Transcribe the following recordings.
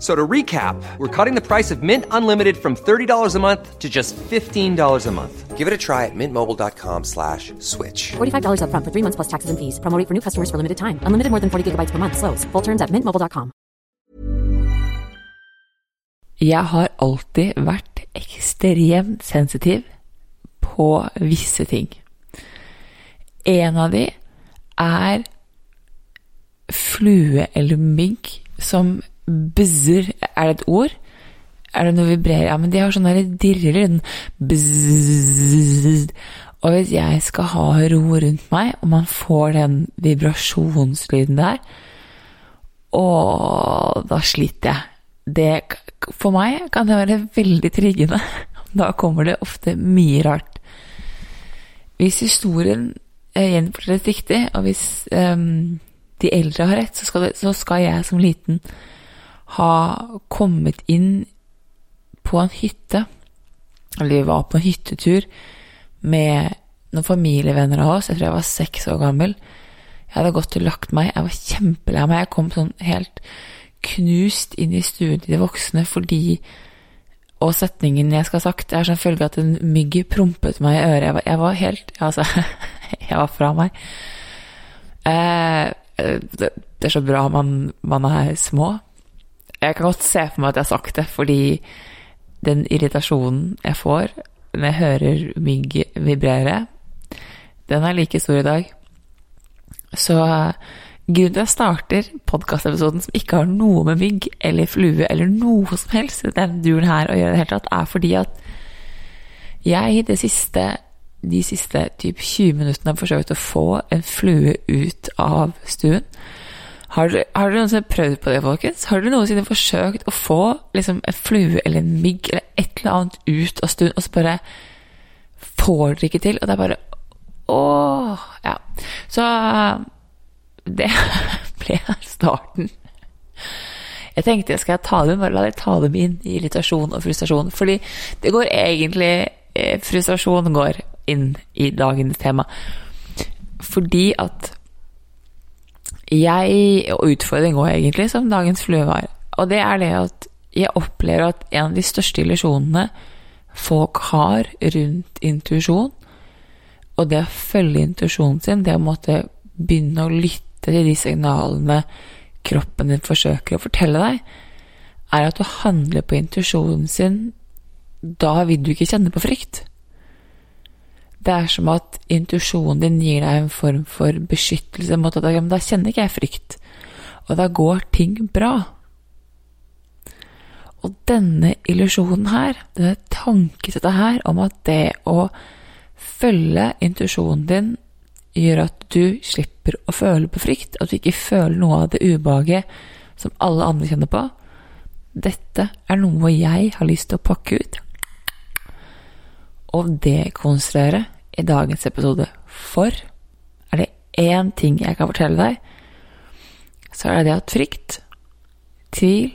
F- So to recap, we're cutting the price of Mint Unlimited from $30 a month to just $15 a month. Give it a try at mintmobile.com slash switch. $45 upfront for three months plus taxes and fees. Promo rate for new customers for limited time. Unlimited more than 40 gigabytes per month. Slows. Full terms at mintmobile.com. Jeg har alltid vært ekstremt sensitiv på visse ting. En av de er flue eller mygg som buzzer. Er det et ord? Er det noe vibrerer? Ja, men de har sånn der dirrelyd. Bzzz. Og hvis jeg skal ha ro rundt meg, og man får den vibrasjonslyden der, og da sliter jeg. Det, for meg kan det være veldig triggende. Da kommer det ofte mye rart. Hvis historien eh, gjenfortelles riktig, og hvis um, de eldre har rett, så skal, det, så skal jeg som liten ha kommet inn på en hytte. Eller vi var på en hyttetur med noen familievenner av oss. Jeg tror jeg var seks år gammel. Jeg hadde gått og lagt meg. Jeg var kjempelei meg. Jeg kom sånn helt knust inn i stuen til de voksne fordi Og setningen jeg skal ha sagt, er som følge at en mygg prompet meg i øret. Jeg var, jeg var helt Altså, jeg var fra meg. Eh, det, det er så bra man, man er små. Jeg kan godt se for meg at jeg har sagt det, fordi den irritasjonen jeg får når jeg hører mygg vibrere, den er like stor i dag. Så grunnen til at jeg starter podkastepisoden som ikke har noe med mygg eller flue eller noe som helst i denne duren her å gjøre det hele tatt, er fordi at jeg det siste, de siste typ 20 minuttene har forsøkt å få en flue ut av stuen. Har dere, har dere noensinne prøvd på det, folkens? Har dere noensinne forsøkt å få liksom, en flue eller en mygg eller et eller annet ut av stund, og så bare får dere ikke til? Og det er bare Åh! Ja. Så det ble starten. Jeg tenkte skal jeg ta dem, bare la dere ta dem inn i irritasjon og frustrasjon. Fordi det går egentlig eh, Frustrasjon går inn i dagens tema. Fordi at jeg Og utfordring òg, egentlig, som dagens flue var. Og det er det at jeg opplever at en av de største illusjonene folk har rundt intuisjon, og det å følge intuisjonen sin, det å måtte begynne å lytte til de signalene kroppen din forsøker å fortelle deg, er at du handler på intuisjonen sin, da vil du ikke kjenne på frykt. Det er som at intuisjonen din gir deg en form for beskyttelse mot at men da kjenner ikke jeg frykt, og da går ting bra. Og denne illusjonen her, denne tankesettet her om at det å følge intuisjonen din gjør at du slipper å føle på frykt, at du ikke føler noe av det ubehaget som alle andre kjenner på, dette er noe jeg har lyst til å pakke ut og dekonstruere i dagens episode. For er det én ting jeg kan fortelle deg, så er det det at frykt, tvil,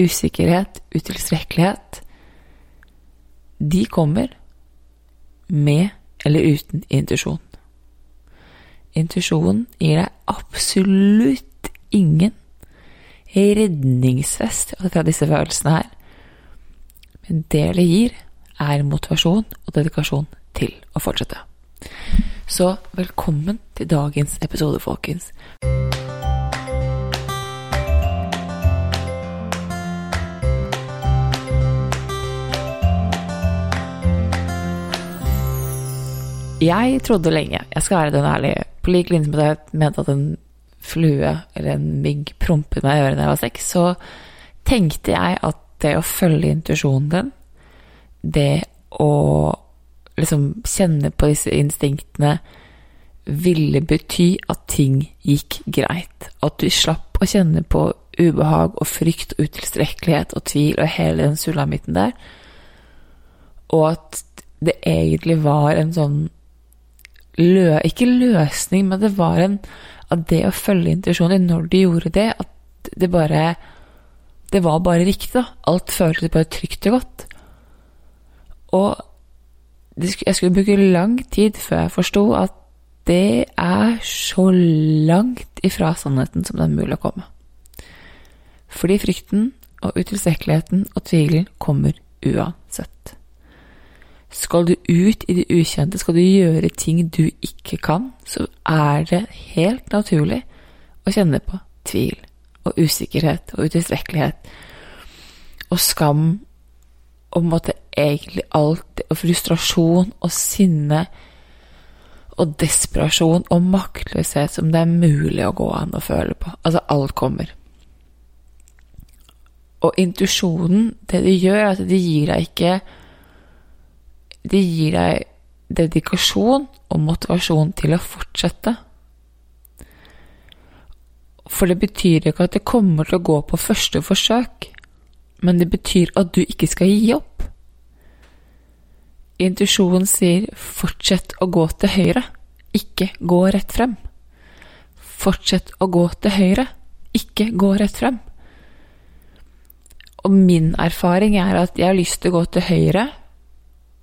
usikkerhet, utilstrekkelighet De kommer med eller uten intuisjon. Intuisjonen gir deg absolutt ingen redningsvest fra disse følelsene her. Men det det gir, er motivasjon og dedikasjon til å fortsette. Så velkommen til dagens episode, folkens. Jeg trodde lenge, jeg skal være den ærlige, på lik linje med jeg mente at en flue eller en mygg prompet meg i øret da jeg var seks, så tenkte jeg at det å følge intuisjonen din, det å liksom kjenne på disse instinktene, ville bety at ting gikk greit. At du slapp å kjenne på ubehag og frykt og utilstrekkelighet og tvil og hele den sulamitten der. Og at det egentlig var en sånn lø, Ikke løsning, men det var en At det å følge intuisjonen når du gjorde det, at det bare Det var bare riktig, da. Alt føltes bare trygt og godt. Og jeg skulle bruke lang tid før jeg forsto at det er så langt ifra sannheten som det er mulig å komme. Fordi frykten og utilstrekkeligheten og tvilen kommer uansett. Skal du ut i det ukjente, skal du gjøre ting du ikke kan, så er det helt naturlig å kjenne på tvil og usikkerhet og utilstrekkelighet og skam og måtte egentlig alt og frustrasjon og sinne og desperasjon og maktløshet som det er mulig å gå an å føle på. Altså, alt kommer. Og intuisjonen, det det gjør, er at de gir deg ikke Det gir deg dedikasjon og motivasjon til å fortsette. For det betyr ikke at det kommer til å gå på første forsøk, men det betyr at du ikke skal gi opp. Intuisjonen sier 'fortsett å gå til høyre', ikke gå rett frem. Fortsett å gå til høyre, ikke gå rett frem. Og min erfaring er at jeg har lyst til å gå til høyre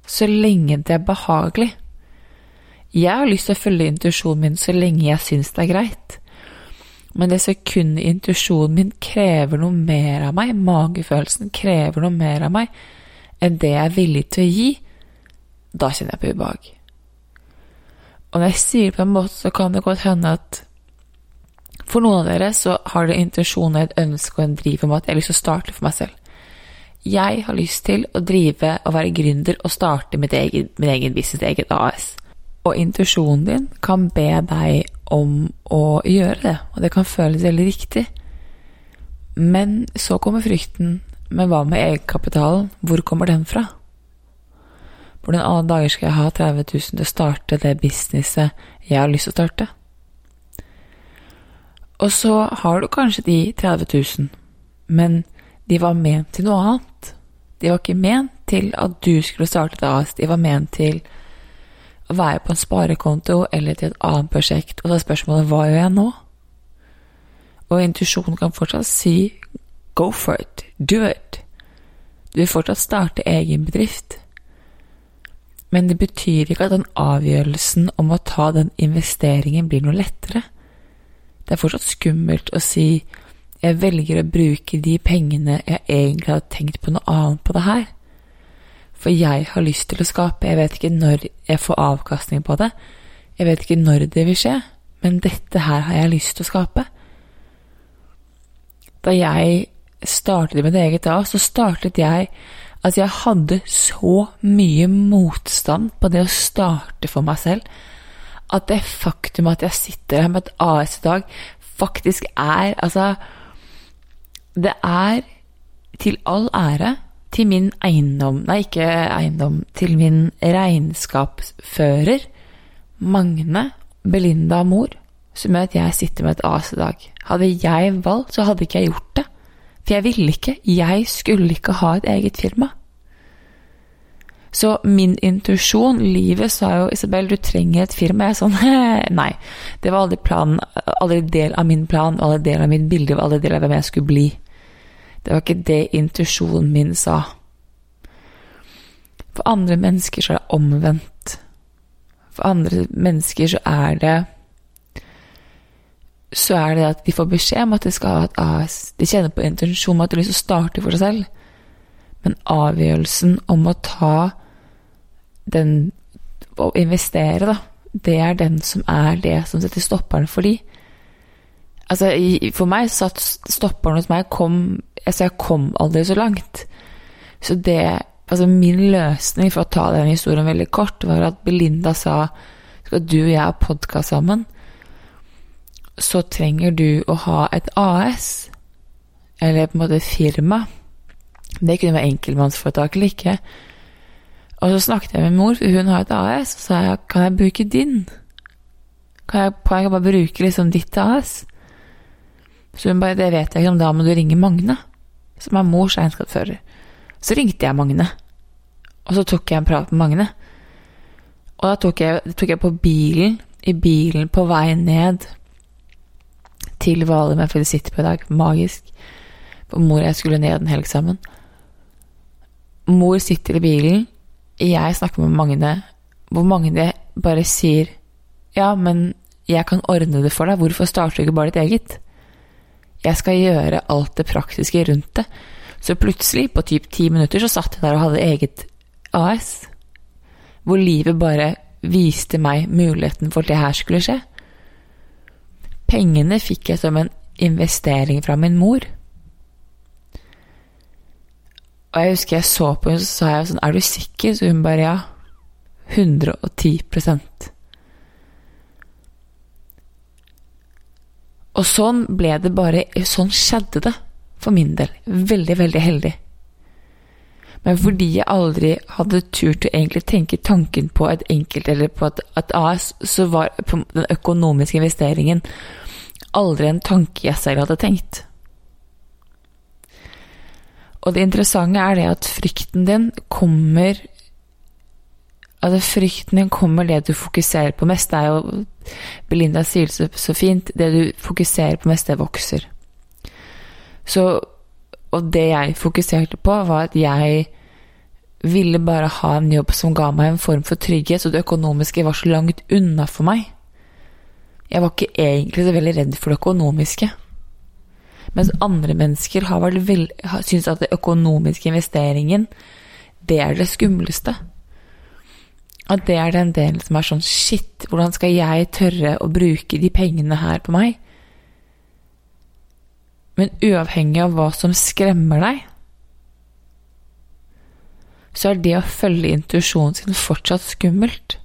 så lenge det er behagelig. Jeg har lyst til å følge intuisjonen min så lenge jeg syns det er greit. Men det sekundet intuisjonen min krever noe mer av meg, magefølelsen krever noe mer av meg enn det jeg er villig til å gi, da kjenner jeg på ubehag. Og når jeg sier det på en måte, så kan det godt hende at for noen av dere så har dere og et ønske og en driv om at jeg har lyst til å starte for meg selv. Jeg har lyst til å drive og være gründer og starte mitt egen, min egen business, eget AS. Og intuisjonen din kan be deg om å gjøre det, og det kan føles veldig riktig. Men så kommer frykten. Men hva med egenkapitalen? Hvor kommer den fra? Hvordan alle dager skal jeg ha 30 000 til å starte det businesset jeg har lyst til å starte? Og så har du kanskje de 30 000, men de var ment til noe annet. De var ikke ment til at du skulle starte et AS, de var ment til være på en sparekonto eller til et annet prosjekt, og så er spørsmålet hva gjør jeg nå? Og intuisjonen kan fortsatt si go for it, do it. Du vil fortsatt starte egen bedrift. Men det betyr ikke at den avgjørelsen om å ta den investeringen blir noe lettere. Det er fortsatt skummelt å si jeg velger å bruke de pengene jeg egentlig hadde tenkt på noe annet på det her. For jeg har lyst til å skape, jeg vet ikke når jeg får avkastning på det, jeg vet ikke når det vil skje, men dette her har jeg lyst til å skape. Da jeg startet mitt eget da, så startet jeg at jeg hadde så mye motstand på det å starte for meg selv, at det faktum at jeg sitter her med et AS i dag, faktisk er Altså, det er til all ære til min eiendom Nei, ikke eiendom, til min regnskapsfører, Magne Belinda Mor, som gjør at jeg sitter med et AS i dag. Hadde jeg valgt, så hadde ikke jeg gjort det. For jeg ville ikke. Jeg skulle ikke ha et eget firma. Så min intuisjon, livet, sa jo Isabel, du trenger et firma. Jeg er sånn Nei. Det var aldri planen, aldri del av min plan, aldri del av mitt bilde, aldri del av hvem jeg skulle bli. Det var ikke det intuisjonen min sa. For andre mennesker så er det omvendt. For andre mennesker så er det så er det at de får beskjed om at de skal ha et AS. De kjenner på intensjon om at de har lyst til å starte for seg selv. Men avgjørelsen om å ta den Å investere, da, det er den som er det som setter stopperen for de. Altså, for meg satt stopperen hos meg kom Altså, jeg kom aldri så langt. Så det Altså, min løsning for å ta den historien veldig kort, var at Belinda sa skal du og jeg ha podkast sammen, så trenger du å ha et AS, eller på en måte firma. Det kunne være enkeltmannsforetak eller ikke. Og så snakket jeg med mor, for hun har et AS, og sa jeg kan jeg bruke din? Kan jeg, kan bare bruke liksom ditt AS? Så hun bare det vet jeg ikke, om da må du ringe Magne, som er mors regnskapsfører. Så ringte jeg Magne, og så tok jeg en prat med Magne. Og da tok jeg, tok jeg på bilen, i bilen på vei ned til Hvaler med jeg sitte på i dag. Magisk. For mor og jeg skulle ned en helg sammen. Mor sitter i bilen, jeg snakker med Magne, hvor Magne bare sier Ja, men jeg kan ordne det for deg, hvorfor starter du ikke bare ditt eget? Jeg skal gjøre alt det praktiske rundt det. Så plutselig, på typ ti minutter, så satt jeg der og hadde eget AS. Hvor livet bare viste meg muligheten for at det her skulle skje. Pengene fikk jeg som en investering fra min mor. Og jeg husker jeg så på henne, så sa jeg sånn Er du sikker? Så hun bare ja. 110 Og sånn ble det bare Sånn skjedde det for min del. Veldig, veldig heldig. Men fordi jeg aldri hadde turt å egentlig tenke tanken på et enkelt eller på et, et AS, så var den økonomiske investeringen aldri en tanke jeg selv hadde tenkt. Og det interessante er det at frykten din kommer Altså, frykten din kommer det du fokuserer på mest. Det er jo Belinda sier det så, fint. Det du fokuserer på mest, det vokser. Så Og det jeg fokuserte på, var at jeg ville bare ha en jobb som ga meg en form for trygghet, og det økonomiske var så langt unna for meg. Jeg var ikke egentlig så veldig redd for det økonomiske. Mens andre mennesker har vel vel, syns at det økonomiske investeringen, det er det skumleste. At det er den delen som er sånn Shit, hvordan skal jeg tørre å bruke de pengene her på meg? Men uavhengig av hva som skremmer deg, så er det å følge intuisjonen sin fortsatt skummelt.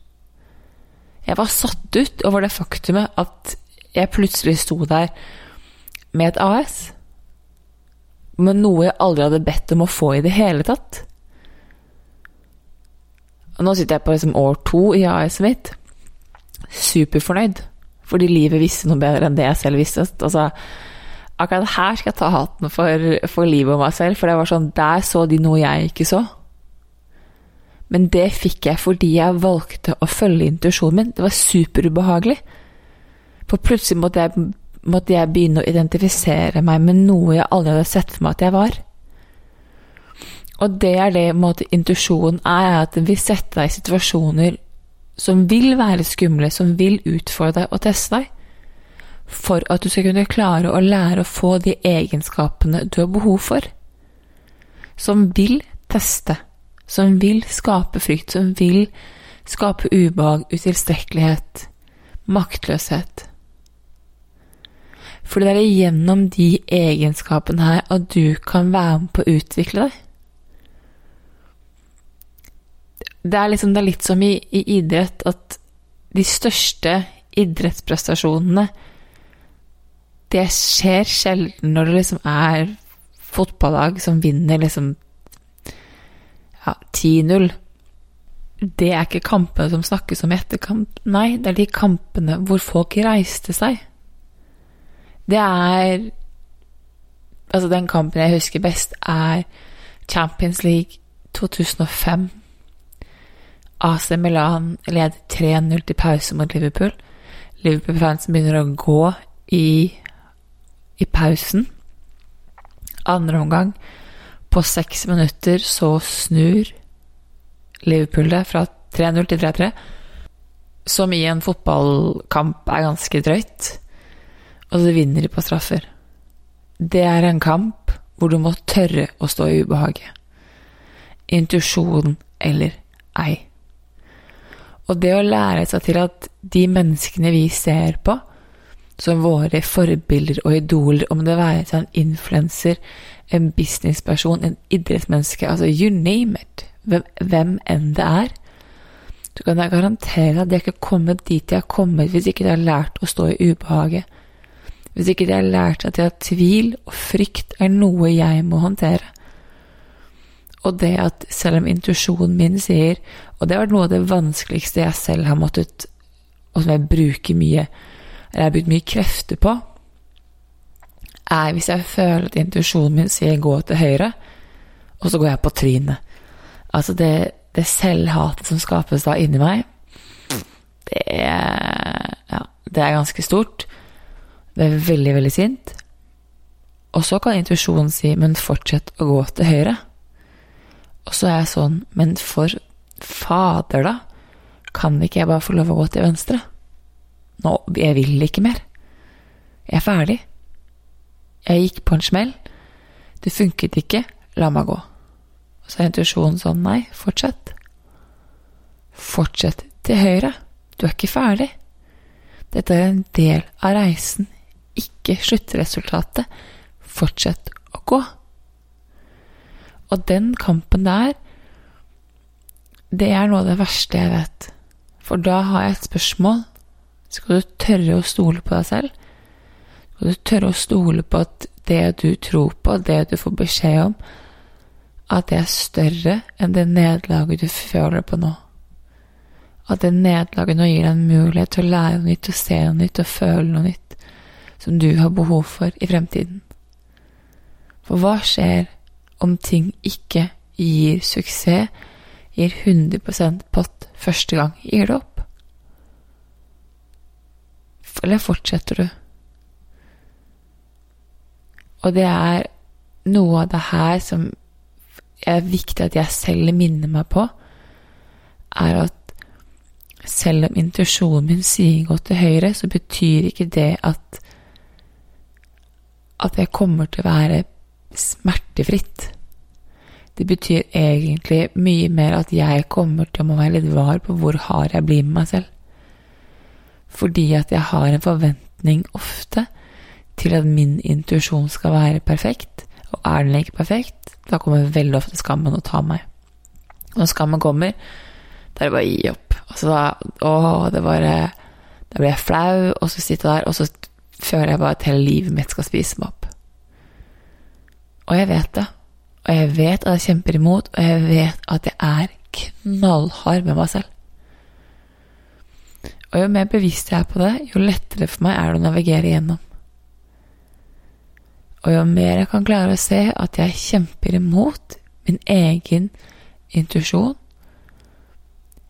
Jeg var satt ut over det faktumet at jeg plutselig sto der med et AS, med noe jeg aldri hadde bedt om å få i det hele tatt. Nå sitter jeg på liksom år to i AS-et mitt. Superfornøyd, fordi livet visste noe bedre enn det jeg selv visste. Altså, akkurat her skal jeg ta hatten for, for livet og meg selv, for det var sånn Der så de noe jeg ikke så. Men det fikk jeg fordi jeg valgte å følge intuisjonen min. Det var superubehagelig. For plutselig måtte jeg, måtte jeg, begynne å identifisere meg med noe jeg aldri hadde sett for meg at jeg var. Og det er det måte intuisjonen er, at den vil sette deg i situasjoner som vil være skumle, som vil utfordre deg og teste deg, for at du skal kunne klare å lære å få de egenskapene du har behov for, som vil teste som vil skape frykt, som vil skape ubehag, utilstrekkelighet, maktløshet. For det er gjennom de egenskapene her at du kan være med på å utvikle deg. Det er, liksom, det er litt som i, i idrett at de største idrettsprestasjonene det skjer sjelden når det liksom er fotballag som vinner liksom ja, 10-0. Det er ikke kampene som snakkes om i etterkant. Nei, det er de kampene hvor folk reiste seg. Det er Altså, den kampen jeg husker best, er Champions League 2005. AC Milan leder 3-0 til pause mot Liverpool. Liverpool-fansen begynner å gå i, i pausen. Andre omgang på seks minutter så snur Liverpool det fra 3-0 til 3-3, som i en fotballkamp er ganske drøyt. og så vinner de på straffer. Det er en kamp hvor du må tørre å stå i ubehaget. Intuisjon eller ei. Og det å lære seg til at de menneskene vi ser på som våre forbilder og idoler, om det være seg en influenser, en businessperson, en idrettsmenneske, altså you name it, hvem, hvem enn det er, så kan jeg garantere at de har kommet dit de har kommet hvis ikke de har lært å stå i ubehaget. Hvis ikke de har lært at de har tvil og frykt er noe jeg må håndtere. Og det at selv om intuisjonen min sier Og det har vært noe av det vanskeligste jeg selv har måttet Og som jeg bruker mye Eller jeg har brukt mye krefter på Er hvis jeg føler at intuisjonen min sier gå til høyre, og så går jeg på trynet. Altså det, det selvhatet som skapes da inni meg, det er, ja, det er ganske stort. Det er veldig, veldig sint. Og så kan intuisjonen si 'men fortsett å gå til høyre'. Og så er jeg sånn 'men for fader, da', kan ikke jeg bare få lov å gå til venstre? Nå, jeg vil ikke mer. Jeg er ferdig. Jeg gikk på en smell. Det funket ikke. La meg gå. Og så er intuisjonen sånn Nei, fortsett. Fortsett til høyre. Du er ikke ferdig. Dette er en del av reisen, ikke sluttresultatet. Fortsett å gå. Og den kampen der, det er noe av det verste jeg vet. For da har jeg et spørsmål. Skal du tørre å stole på deg selv? Skal du tørre å stole på at det du tror på, det du får beskjed om, at det er større enn det nederlaget du føler på nå? At det nederlaget nå gir deg en mulighet til å lære noe nytt, å se noe nytt og føle noe nytt som du har behov for i fremtiden. For hva skjer om ting ikke gir suksess, gir 100 pott første gang? Gir det opp? Eller fortsetter du? Og det er noe av det her som er viktig at jeg selv minner meg på, er at selv om intuisjonen min sier gå til høyre, så betyr ikke det at at jeg kommer til å være smertefritt. Det betyr egentlig mye mer at jeg kommer til å være litt var på hvor hard jeg blir med meg selv. Fordi at jeg har en forventning ofte til at min intuisjon skal være perfekt. Og er den ikke perfekt, da kommer veldig ofte skammen å ta meg. Og når skammen kommer, da er det bare å gi opp. Altså da, å, det bare Da blir jeg flau, og så sitter jeg der, og så føler jeg bare at hele livet mitt skal spise meg opp. Og jeg vet det. Og jeg vet at jeg kjemper imot, og jeg vet at jeg er knallhard med meg selv. Og jo mer bevisst jeg er på det, jo lettere for meg er det å navigere igjennom. Og jo mer jeg kan klare å se at jeg kjemper imot min egen intuisjon,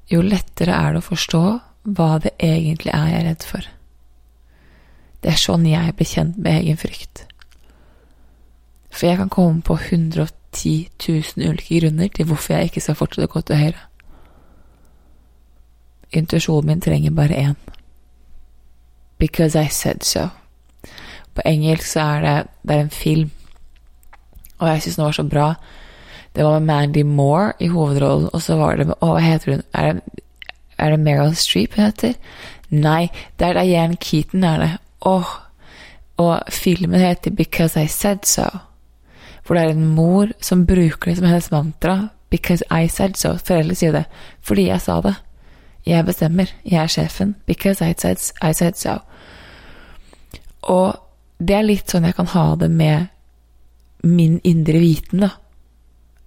jo lettere er det å forstå hva det egentlig er jeg er redd for. Det er sånn jeg blir kjent med egen frykt. For jeg kan komme på 110 000 ulike grunner til hvorfor jeg ikke skal fortsette å gå til høyre. Intuisjonen min trenger bare én. Because I said so. På engelsk så er det, det er en film, og jeg syns den var så bra. Det var med Mandy Moore i hovedrollen, og så var det med Å, hva heter hun? Er det, er det Meryl Streep hun heter? Nei, det er Diane Keaton, er det. Åh. Og filmen heter Because I Said So. For det er en mor som bruker det som hennes mantra. Because I said so. Foreldre sier det. Fordi jeg sa det. Jeg bestemmer. Jeg er sjefen. Because I said, I said so. Og det er litt sånn jeg kan ha det med min indre viten, da.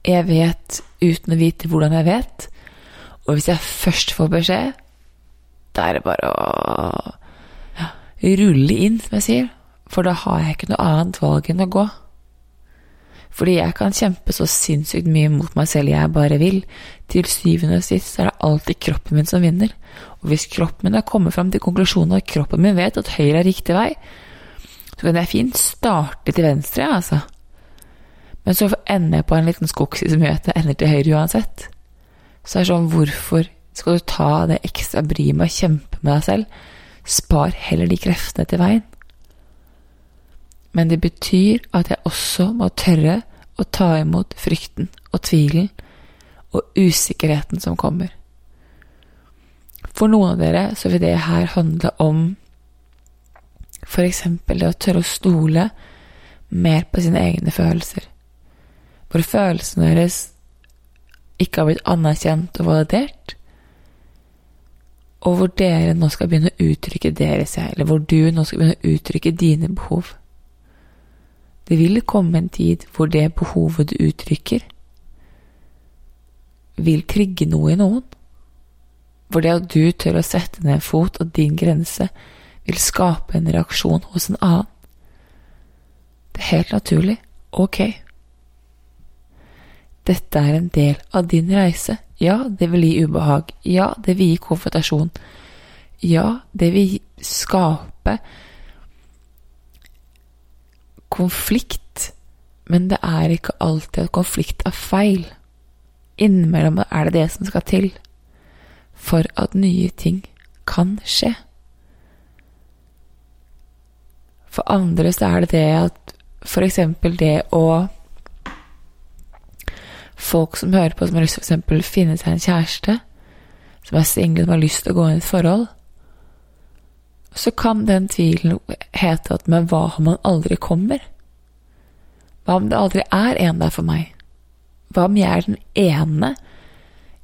Jeg vet uten å vite hvordan jeg vet. Og hvis jeg først får beskjed, da er det bare å rulle inn, som jeg sier. For da har jeg ikke noe annet valg enn å gå. Fordi jeg kan kjempe så sinnssykt mye mot meg selv jeg bare vil. Til syvende og sist er det alltid kroppen min som vinner. Og hvis kroppen min har kommet fram til konklusjonen at kroppen min vet at høyre er riktig vei, så kan jeg fint starte til venstre, altså. Men så ender jeg på en liten skogsi som gjør at jeg ender til høyre uansett. Så det er sånn, hvorfor skal du ta det ekstra bryet med å kjempe med deg selv? Spar heller de kreftene til veien. Men det betyr at jeg også må tørre å ta imot frykten og tvilen og usikkerheten som kommer. For noen av dere så vil det her handle om eksempel det å tørre å stole mer på sine egne følelser. Hvor følelsene deres ikke har blitt anerkjent og validert, og hvor dere nå skal begynne å uttrykke deres jeg, eller hvor du nå skal begynne å uttrykke dine behov. Det vil komme en tid hvor det behovet du uttrykker, vil trigge noe i noen. Hvor det at du tør å sette ned en fot og din grense, vil skape en reaksjon hos en annen. Det er helt naturlig. Ok. Dette er en del av din reise. Ja, det vil gi ubehag. Ja, det vil gi konfrontasjon. Ja, det vil skape konflikt. Men det er ikke alltid at konflikt er feil. Innimellom er det det som skal til for at nye ting kan skje. For andre så er det det at eksempel det å folk som hører på, som har lyst til å finne seg en kjæreste, som er single, som har lyst til å gå inn i et forhold, så kan den tvilen hete at men hva om han aldri kommer? Hva om det aldri er en der for meg? Hva om jeg er den ene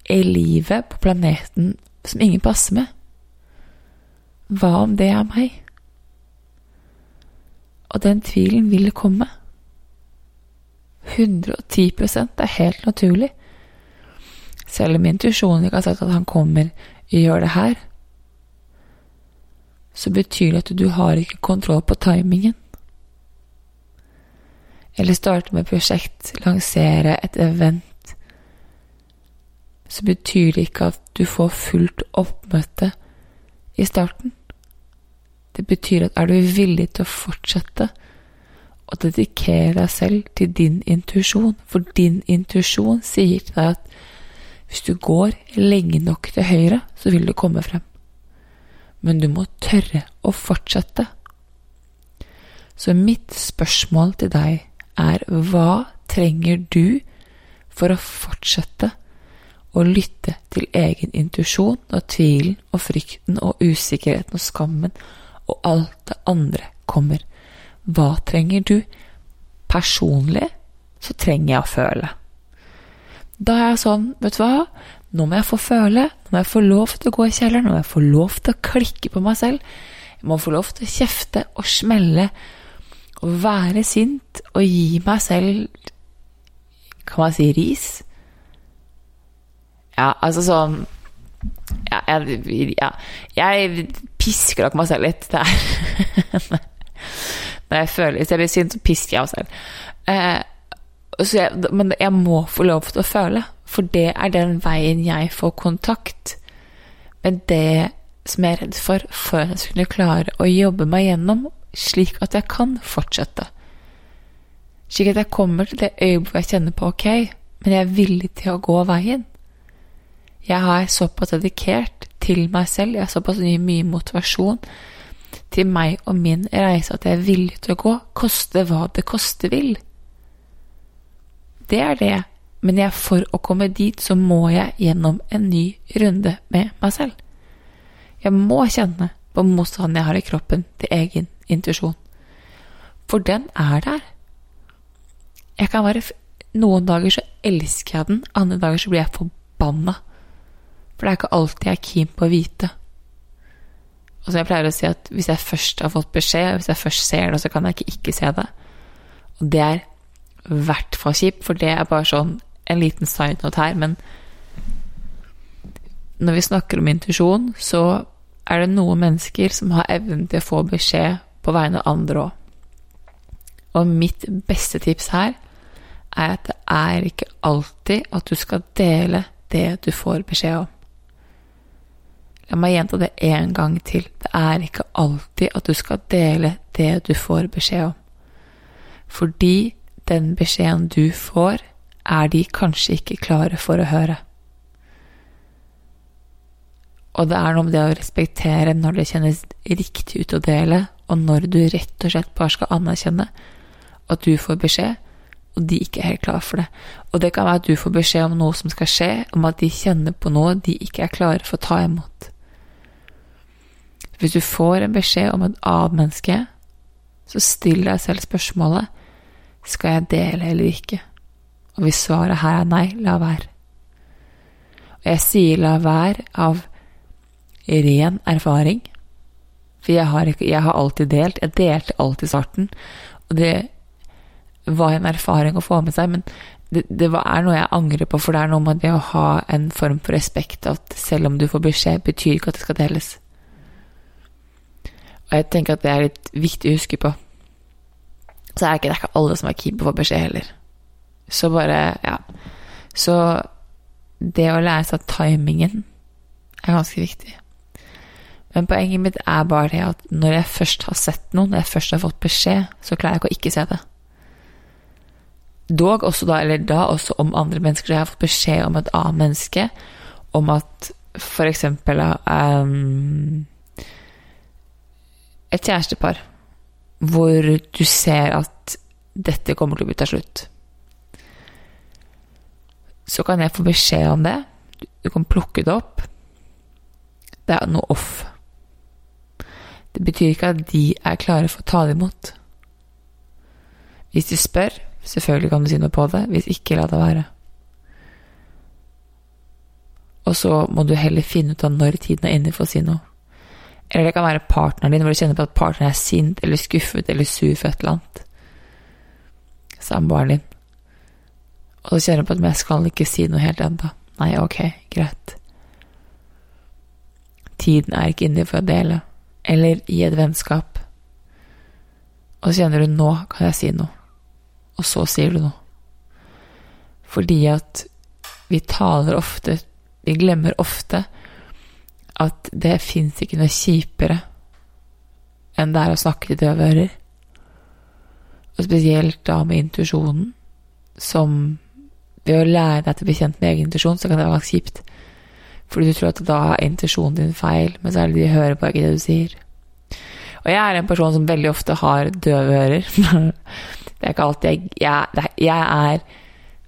i livet på planeten som ingen passer med? Hva om det er meg? Og den tvilen vil komme. 110% er helt naturlig. Selv om intuisjonen ikke har sagt at han kommer og gjør det her, så betyr det at du har ikke kontroll på timingen. Eller starte med prosjekt, lansere et event, så betyr det ikke at du får fullt oppmøte i starten. Det betyr at er du villig til å fortsette, og dedikere deg selv til din intuisjon, for din intuisjon sier til deg at hvis du går lenge nok til høyre, så vil du komme frem. Men du må tørre å fortsette. Så mitt spørsmål til deg er hva trenger du for å fortsette å lytte til egen intuisjon når tvilen og frykten og usikkerheten og skammen og alt det andre kommer? Hva trenger du? Personlig så trenger jeg å føle. Da er jeg sånn, vet du hva, nå må jeg få føle, nå må jeg få lov til å gå i kjelleren, nå må jeg få lov til å klikke på meg selv, jeg må få lov til å kjefte og smelle og være sint og gi meg selv Kan man si ris? Ja, altså sånn ja, jeg, ja, jeg pisker nok meg selv litt. Det er Når jeg føler Hvis jeg blir sint, så pisker jeg meg selv. Eh, jeg, men jeg må få lov til å føle, for det er den veien jeg får kontakt med det som jeg er redd for, for jeg skulle klare å jobbe meg gjennom, slik at jeg kan fortsette. Slik at jeg kommer til det øyeblikket hvor jeg kjenner på ok, men jeg er villig til å gå veien. Jeg har såpass dedikert til meg selv, jeg har såpass mye motivasjon til meg og min reise at jeg er villig til å gå, koste hva det koste vil. Det er det, men jeg, for å komme dit så må jeg gjennom en ny runde med meg selv. Jeg må kjenne på motstanden jeg har i kroppen til egen intuisjon. For den er der. Jeg kan være Noen dager så elsker jeg den, andre dager så blir jeg forbanna. For det er ikke alltid jeg er keen på å vite. Og så jeg pleier å si at hvis jeg først har fått beskjed, hvis jeg først ser det, så kan jeg ikke ikke se det. Og det er i hvert fall kjipt, for det er bare sånn en liten side note her, men når vi snakker om intuisjon, så er det noen mennesker som har evnen til å få beskjed på vegne av andre òg. Og mitt beste tips her er at det er ikke alltid at du skal dele det du får beskjed om. La meg gjenta det en gang til. Det er ikke alltid at du skal dele det du får beskjed om. Fordi den beskjeden du får, er de kanskje ikke klare for å høre. Og det er noe med det å respektere når det kjennes riktig ut å dele, og når du rett og slett bare skal anerkjenne at du får beskjed, og de ikke er helt klare for det. Og det kan være at du får beskjed om noe som skal skje, om at de kjenner på noe de ikke er klare for å ta imot. Hvis du får en beskjed om et annet menneske, så still deg selv spørsmålet skal jeg dele eller ikke. Og hvis svaret her er nei, la være. Og jeg sier la være av ren erfaring. For jeg har, ikke, jeg har alltid delt. Jeg delte alltid starten. Og det var en erfaring å få med seg, men det, det er noe jeg angrer på, for det er noe med det å ha en form for respekt at selv om du får beskjed, betyr ikke at det skal deles. Og jeg tenker at det er litt viktig å huske på. Så er det ikke, det er ikke alle som er keen på å få beskjed heller. Så bare, ja. Så det å lære seg timingen er ganske viktig. Men poenget mitt er bare det at når jeg først har sett noe, når jeg først har fått beskjed, så klarer jeg ikke å ikke se det. Dog også da, eller da også om andre mennesker. Så jeg har fått beskjed om et annet menneske, om at eksempel um, Et kjærestepar hvor du ser at dette kommer til å bli til slutt. Så kan jeg få beskjed om det. Du kan plukke det opp. Det er noe off. Det betyr ikke at de er klare for å ta det imot. Hvis de spør, selvfølgelig kan du si noe på det. Hvis ikke, la det være. Og så må du heller finne ut av når tiden er inne for å si noe. Eller det kan være partneren din, hvor du kjenner på at partneren er sint eller skuffet eller sur for et eller annet. Samboeren din. Og så kjenner jeg på at jeg skal ikke si noe helt ennå'. Nei, ok, greit. Tiden er ikke inne for å dele eller i et vennskap. Og så kjenner du 'nå kan jeg si noe', og så sier du noe. Fordi at vi taler ofte Vi glemmer ofte at det fins ikke noe kjipere enn det er å snakke til døve ører. Og spesielt da med intuisjonen, som ved å lære deg til å bli kjent med egen intuisjon, så kan det være kjipt. Fordi du tror at da er intuisjonen din feil, men så er det de hører bare ikke det du sier. Og jeg er en person som veldig ofte har døve ører. det er ikke alltid jeg Jeg, jeg er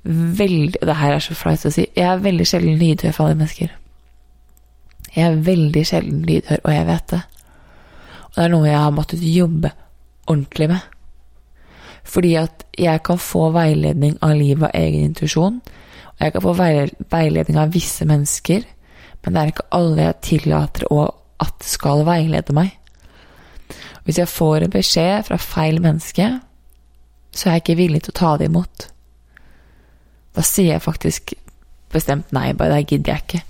veldig det her er så flaut å si. Jeg er veldig sjelden lydhør for alle mennesker. Jeg er veldig sjelden lydhør, og jeg vet det. Og det er noe jeg har måttet jobbe ordentlig med. Fordi at jeg kan få veiledning av livet av egen intuisjon, og jeg kan få veiledning av visse mennesker, men det er ikke alle jeg tillater å, at skal veilede meg. Hvis jeg får en beskjed fra feil menneske, så er jeg ikke villig til å ta det imot. Da sier jeg faktisk bestemt nei, bare det gidder jeg ikke.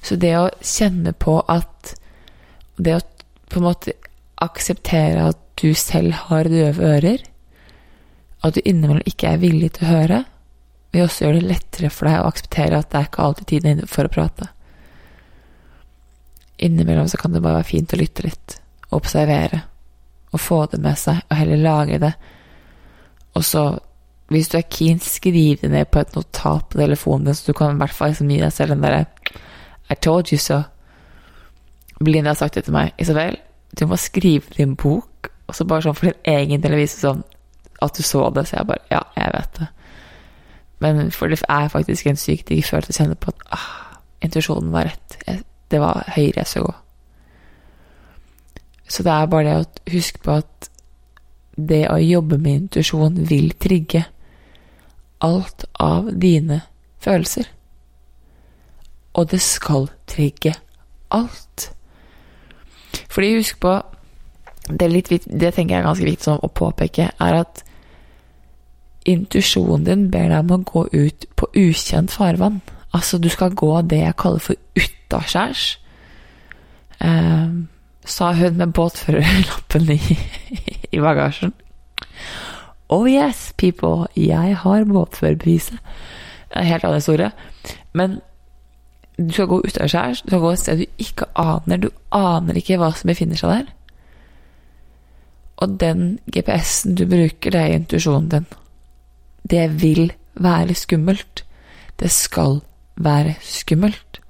Så det å kjenne på at Det å på en måte akseptere at du selv har døve ører, at du innimellom ikke er villig til å høre, vil også gjøre det lettere for deg å akseptere at det er ikke alltid tiden inne for å prate. Innimellom så kan det bare være fint å lytte litt, observere, og få det med seg, og heller lagre det. Og så, hvis du er keen, skriv det ned på et notat på telefonen din, så du kan i hvert fall liksom gi deg selv den derre I told you so. Belinda har sagt det til meg. Isabel, du må skrive din bok, og så bare sånn for din egen del vise sånn at du så det. Så jeg bare Ja, jeg vet det. Men for det er faktisk en sykt digg følelse å kjenne på at ah, intuisjonen var rett. Jeg, det var høyre jeg skulle gå. Så det er bare det å huske på at det å jobbe med intuisjon vil trigge alt av dine følelser. Og det skal trigge alt. Fordi husk på det, litt, det tenker jeg er ganske viktig å påpeke, er at intuisjonen din ber deg om å gå ut på ukjent farvann. Altså, du skal gå det jeg kaller for utaskjærs. Eh, sa hun med båtførerlappen i, i bagasjen. Oh yes, people, jeg har båtførerbeviset. Helt annen historie. Men du skal gå utaskjærs, du skal gå et sted du ikke aner. Du aner ikke hva som befinner seg der. Og den GPS-en du bruker, det er intuisjonen din. Det vil være skummelt. Det skal være skummelt.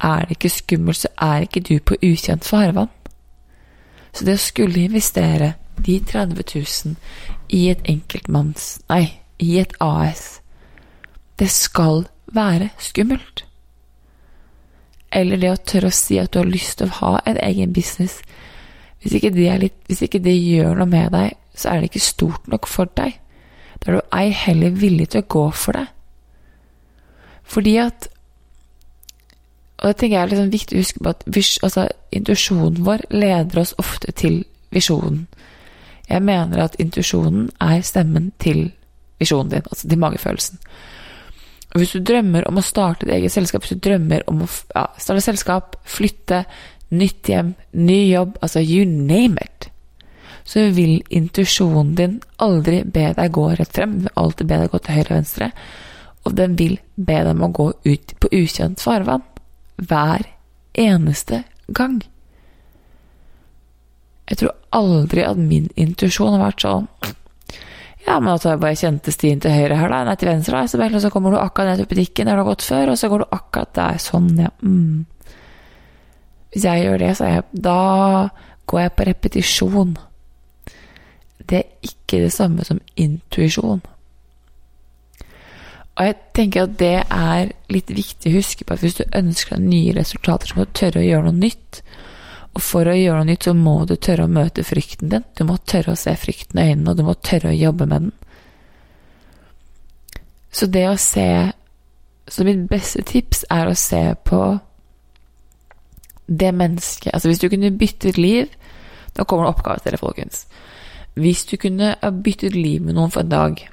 Er det ikke skummelt, så er ikke du på ukjent farvann. Så det å skulle investere de 30 000 i et enkeltmanns Nei, i et AS, det skal være skummelt. Eller det å tørre å si at du har lyst til å ha en egen business. Hvis ikke det, litt, hvis ikke det gjør noe med deg, så er det ikke stort nok for deg. Da er du ei heller villig til å gå for det. Fordi at Og det tenker jeg er liksom viktig å huske på at altså, intuisjonen vår leder oss ofte til visjonen. Jeg mener at intuisjonen er stemmen til visjonen din, altså til magefølelsen. Og hvis du drømmer om å starte et eget selskap, hvis du drømmer om å ja, starte selskap, flytte, nytt hjem, ny jobb, altså you name it, så vil intuisjonen din aldri be deg gå rett frem, den vil alltid be deg gå til høyre og venstre, og den vil be deg om å gå ut på ukjent farvann hver eneste gang. Jeg tror aldri at min intuisjon har vært sånn ja, men at jeg bare kjente stien til høyre her, da, nei til venstre, da, så, og så kommer du akkurat ned til butikken der du har gått før, og så går du akkurat der, sånn, ja. Mm. Hvis jeg gjør det, så jeg Da går jeg på repetisjon. Det er ikke det samme som intuisjon. Og jeg tenker at det er litt viktig å huske på at hvis du ønsker deg nye resultater, så må du tørre å gjøre noe nytt. Og for å gjøre noe nytt, så må du tørre å møte frykten din. Du må tørre å se frykten i øynene, og du må tørre å jobbe med den. Så det å se Så mitt beste tips er å se på det mennesket Altså, hvis du kunne byttet liv Da kommer det oppgaver til det, folkens. Hvis du kunne ha byttet liv med noen for en dag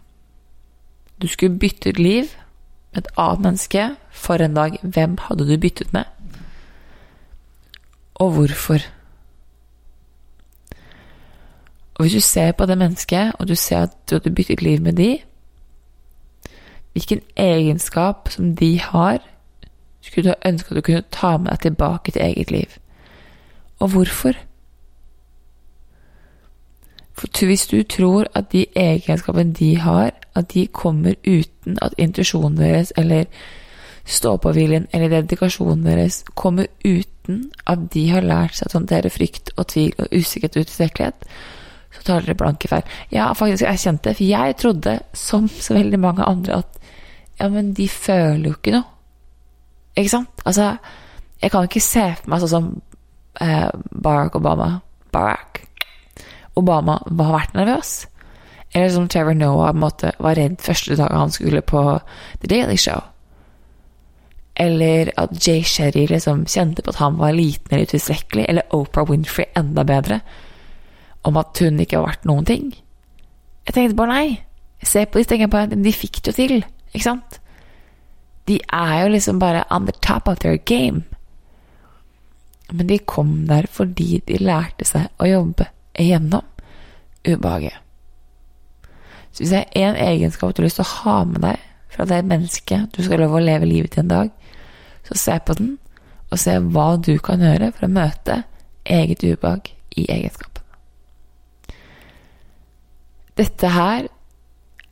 Du skulle byttet liv med et annet menneske for en dag. Hvem hadde du byttet med? og hvorfor. Og hvis du ser på det mennesket, og du ser at du hadde byttet liv med de, hvilken egenskap som de har, skulle du ønske at du kunne ta med deg tilbake til eget liv. Og hvorfor? For hvis du tror at de egenskapene de har, at de kommer uten at intuisjonen deres eller stå-på-viljen eller dedikasjonen deres kommer uten at de har lært seg å håndtere frykt og tvil og usikkerhet og utilstrekkelighet, så tar dere blanke feil. Ja, faktisk, jeg kjente det, for jeg trodde, som så veldig mange andre, at ja, men de føler jo ikke noe. Ikke sant? Altså, jeg kan ikke se for meg sånn som eh, Barack Obama Barack Obama har vært nervøs. Eller som Trevor Noah måte, var redd første dag han skulle på The Daily Show. Eller at Jay Sherry liksom kjente på at han var liten eller utilstrekkelig. Eller Oprah Winfrey enda bedre. Om at hun ikke var verdt noen ting. Jeg tenkte bare nei. Se på de tenker på at de fikk det jo til. Ikke sant? De er jo liksom bare on the top of their game. Men de kom der fordi de lærte seg å jobbe igjennom ubehaget. Så hvis det er én egenskap du har lyst til å ha med deg fra det mennesket du skal love å leve livet til en dag, så se på den, og se hva du kan gjøre for å møte eget ubehag i egenskapen. Dette her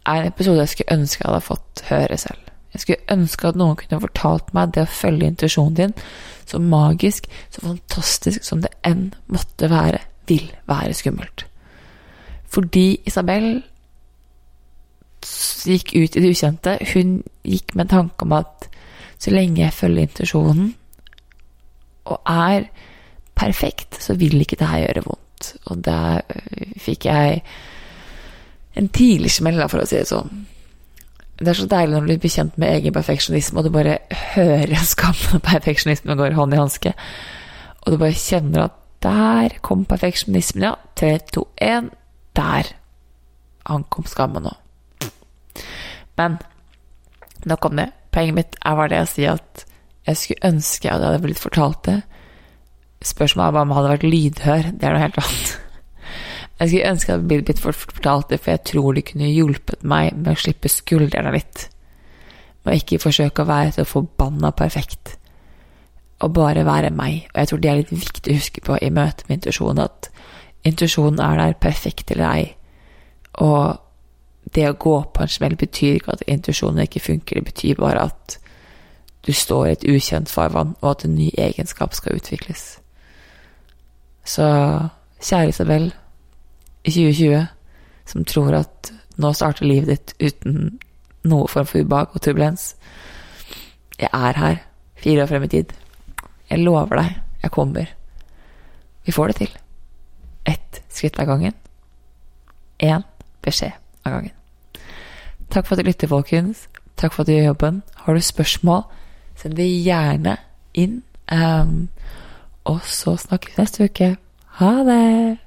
er en episode jeg skulle ønske jeg hadde fått høre selv. Jeg skulle ønske at noen kunne fortalt meg det å følge intuisjonen din, så magisk, så fantastisk som det enn måtte være, vil være skummelt. Fordi Isabel gikk ut i det ukjente. Hun gikk med tanke om at så lenge jeg følger intuisjonen og er perfekt, så vil ikke det her gjøre vondt. Og der fikk jeg en tidlig smell, for å si det sånn. Det er så deilig når du blir bekjent med egen perfeksjonisme, og du bare hører skammen og perfeksjonismen går hånd i hanske, og du bare kjenner at der kom perfeksjonismen, ja. Tre, to, én. Der ankom skammen nå. Men nok om det. Poenget mitt er bare det å si at jeg skulle ønske at jeg hadde blitt fortalt det. Spørsmålet er bare om jeg hadde vært lydhør. Det er noe helt annet. Jeg skulle ønske at jeg hadde blitt fortalt det, for jeg tror det kunne hjulpet meg med å slippe skuldrene litt. Med å ikke forsøke å være så forbanna perfekt. Og bare være meg. Og jeg tror det er litt viktig å huske på i møte med intuisjonen, at intuisjonen er der, perfekt eller ei. Og det å gå på en smell betyr ikke at intuisjonen ikke funker, det betyr bare at du står i et ukjent farvann, og at en ny egenskap skal utvikles. Så kjære Isabel i 2020 som tror at nå starter livet ditt uten noe form for ubehag og turbulens. Jeg er her fire år frem i tid. Jeg lover deg, jeg kommer. Vi får det til. Ett skritt av gangen. Én beskjed av gangen. Takk for at du lytter, folkens. Takk for at du gjør jobben. Har du spørsmål, send det gjerne inn. Um, og så snakkes neste uke. Ha det!